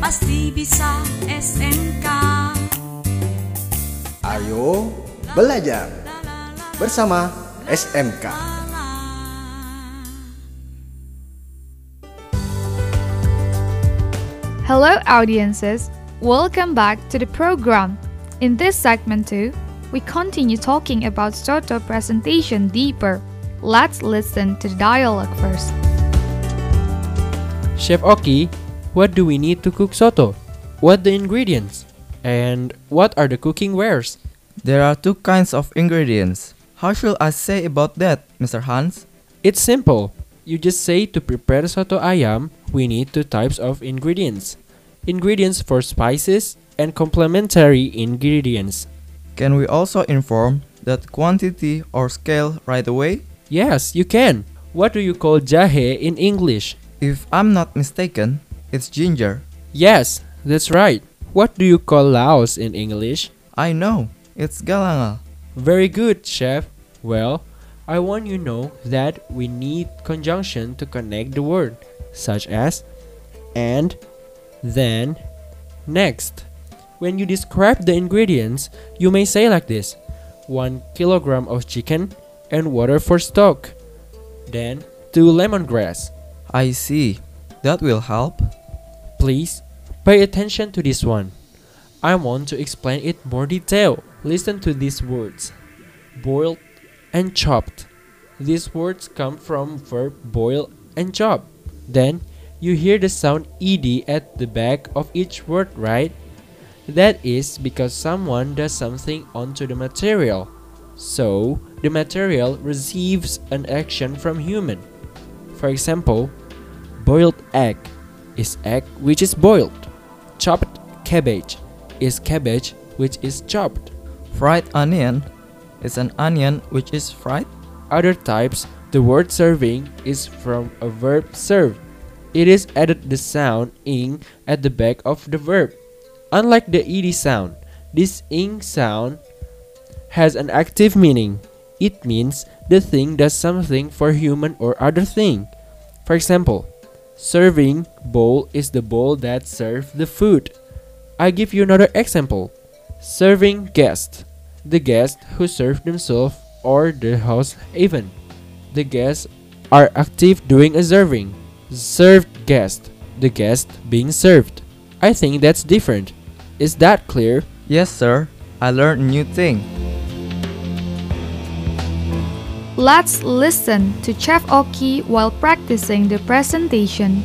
pasti bisa SMK. Ayo belajar bersama SMK. Hello, audiences. Welcome back to the program. In this segment 2, we continue talking about Soto presentation deeper. Let's listen to the dialogue first. Chef Oki, what do we need to cook soto? What the ingredients? And what are the cooking wares? There are two kinds of ingredients. How should I say about that, Mr. Hans? It's simple. You just say to prepare soto ayam, we need two types of ingredients. Ingredients for spices and complementary ingredients. Can we also inform that quantity or scale right away? Yes, you can. What do you call jahe in English? If I'm not mistaken, it's ginger. Yes, that's right. What do you call Laos in English? I know, it's galangal. Very good, chef. Well, I want you know that we need conjunction to connect the word, such as and, then, next. When you describe the ingredients, you may say like this 1 kilogram of chicken and water for stock. Then, 2 lemongrass. I see. That will help. Please pay attention to this one. I want to explain it more detail. Listen to these words. Boiled and chopped. These words come from verb boil and chop. Then you hear the sound ed at the back of each word, right? That is because someone does something onto the material. So, the material receives an action from human. For example, boiled egg is egg which is boiled. Chopped cabbage is cabbage which is chopped. Fried onion is an onion which is fried. Other types, the word serving is from a verb serve. It is added the sound ing at the back of the verb. Unlike the ed sound, this ing sound has an active meaning. It means the thing does something for human or other thing. For example, serving bowl is the bowl that serves the food. I give you another example. Serving guest, the guest who serve themselves or the host even. The guests are active doing a serving. Served guest, the guest being served. I think that's different. Is that clear? Yes, sir. I learned a new thing. Let's listen to Chef Oki while practicing the presentation.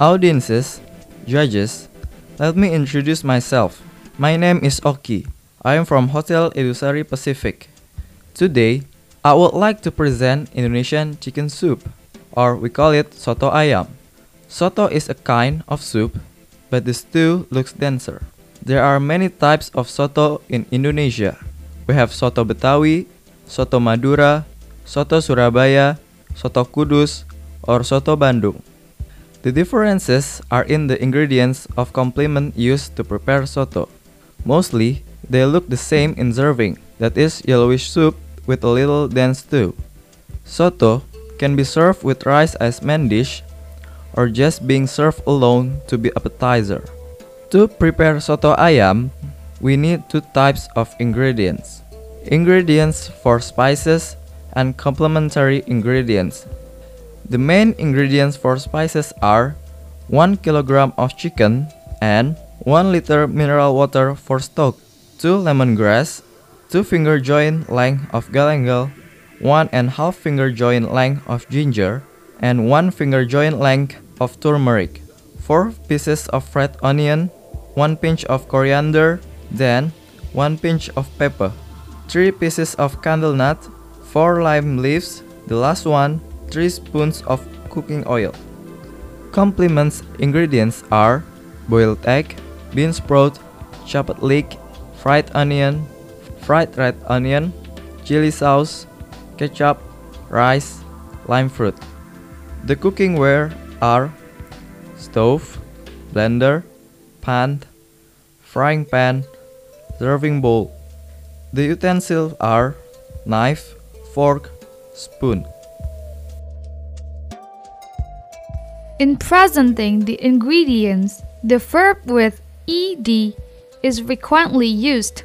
Audiences, judges, let me introduce myself. My name is Oki. I am from Hotel Edusari Pacific. Today, I would like to present Indonesian chicken soup, or we call it soto ayam. Soto is a kind of soup, but the stew looks denser. There are many types of soto in Indonesia. We have soto Betawi, soto Madura, soto Surabaya, soto Kudus, or soto Bandung. The differences are in the ingredients of complement used to prepare soto. Mostly, they look the same in serving, that is yellowish soup with a little dense stew. Soto can be served with rice as main dish or just being served alone to be appetizer. To prepare soto ayam, we need two types of ingredients. Ingredients for spices and complementary ingredients. The main ingredients for spices are 1 kilogram of chicken and 1 liter mineral water for stock, 2 lemongrass, 2 finger joint length of galangal, 1 and half finger joint length of ginger, and 1 finger joint length of turmeric, 4 pieces of red onion, 1 pinch of coriander, then 1 pinch of pepper, 3 pieces of candle nut, 4 lime leaves, the last one 3 spoons of cooking oil. Complements ingredients are boiled egg, bean sprout, chopped leek, fried onion, fried red onion, chili sauce, ketchup, rice, lime fruit. The cooking ware are stove, blender, pan, frying pan, serving bowl. The utensils are knife, fork, spoon. In presenting the ingredients, the verb with ed is frequently used.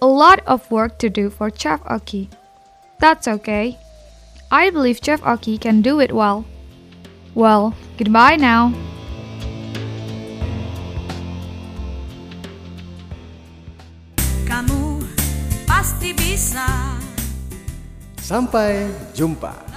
A lot of work to do for Chef Oki. That's okay. I believe Chef Oki can do it well. Well, goodbye now. Sampai jumpa.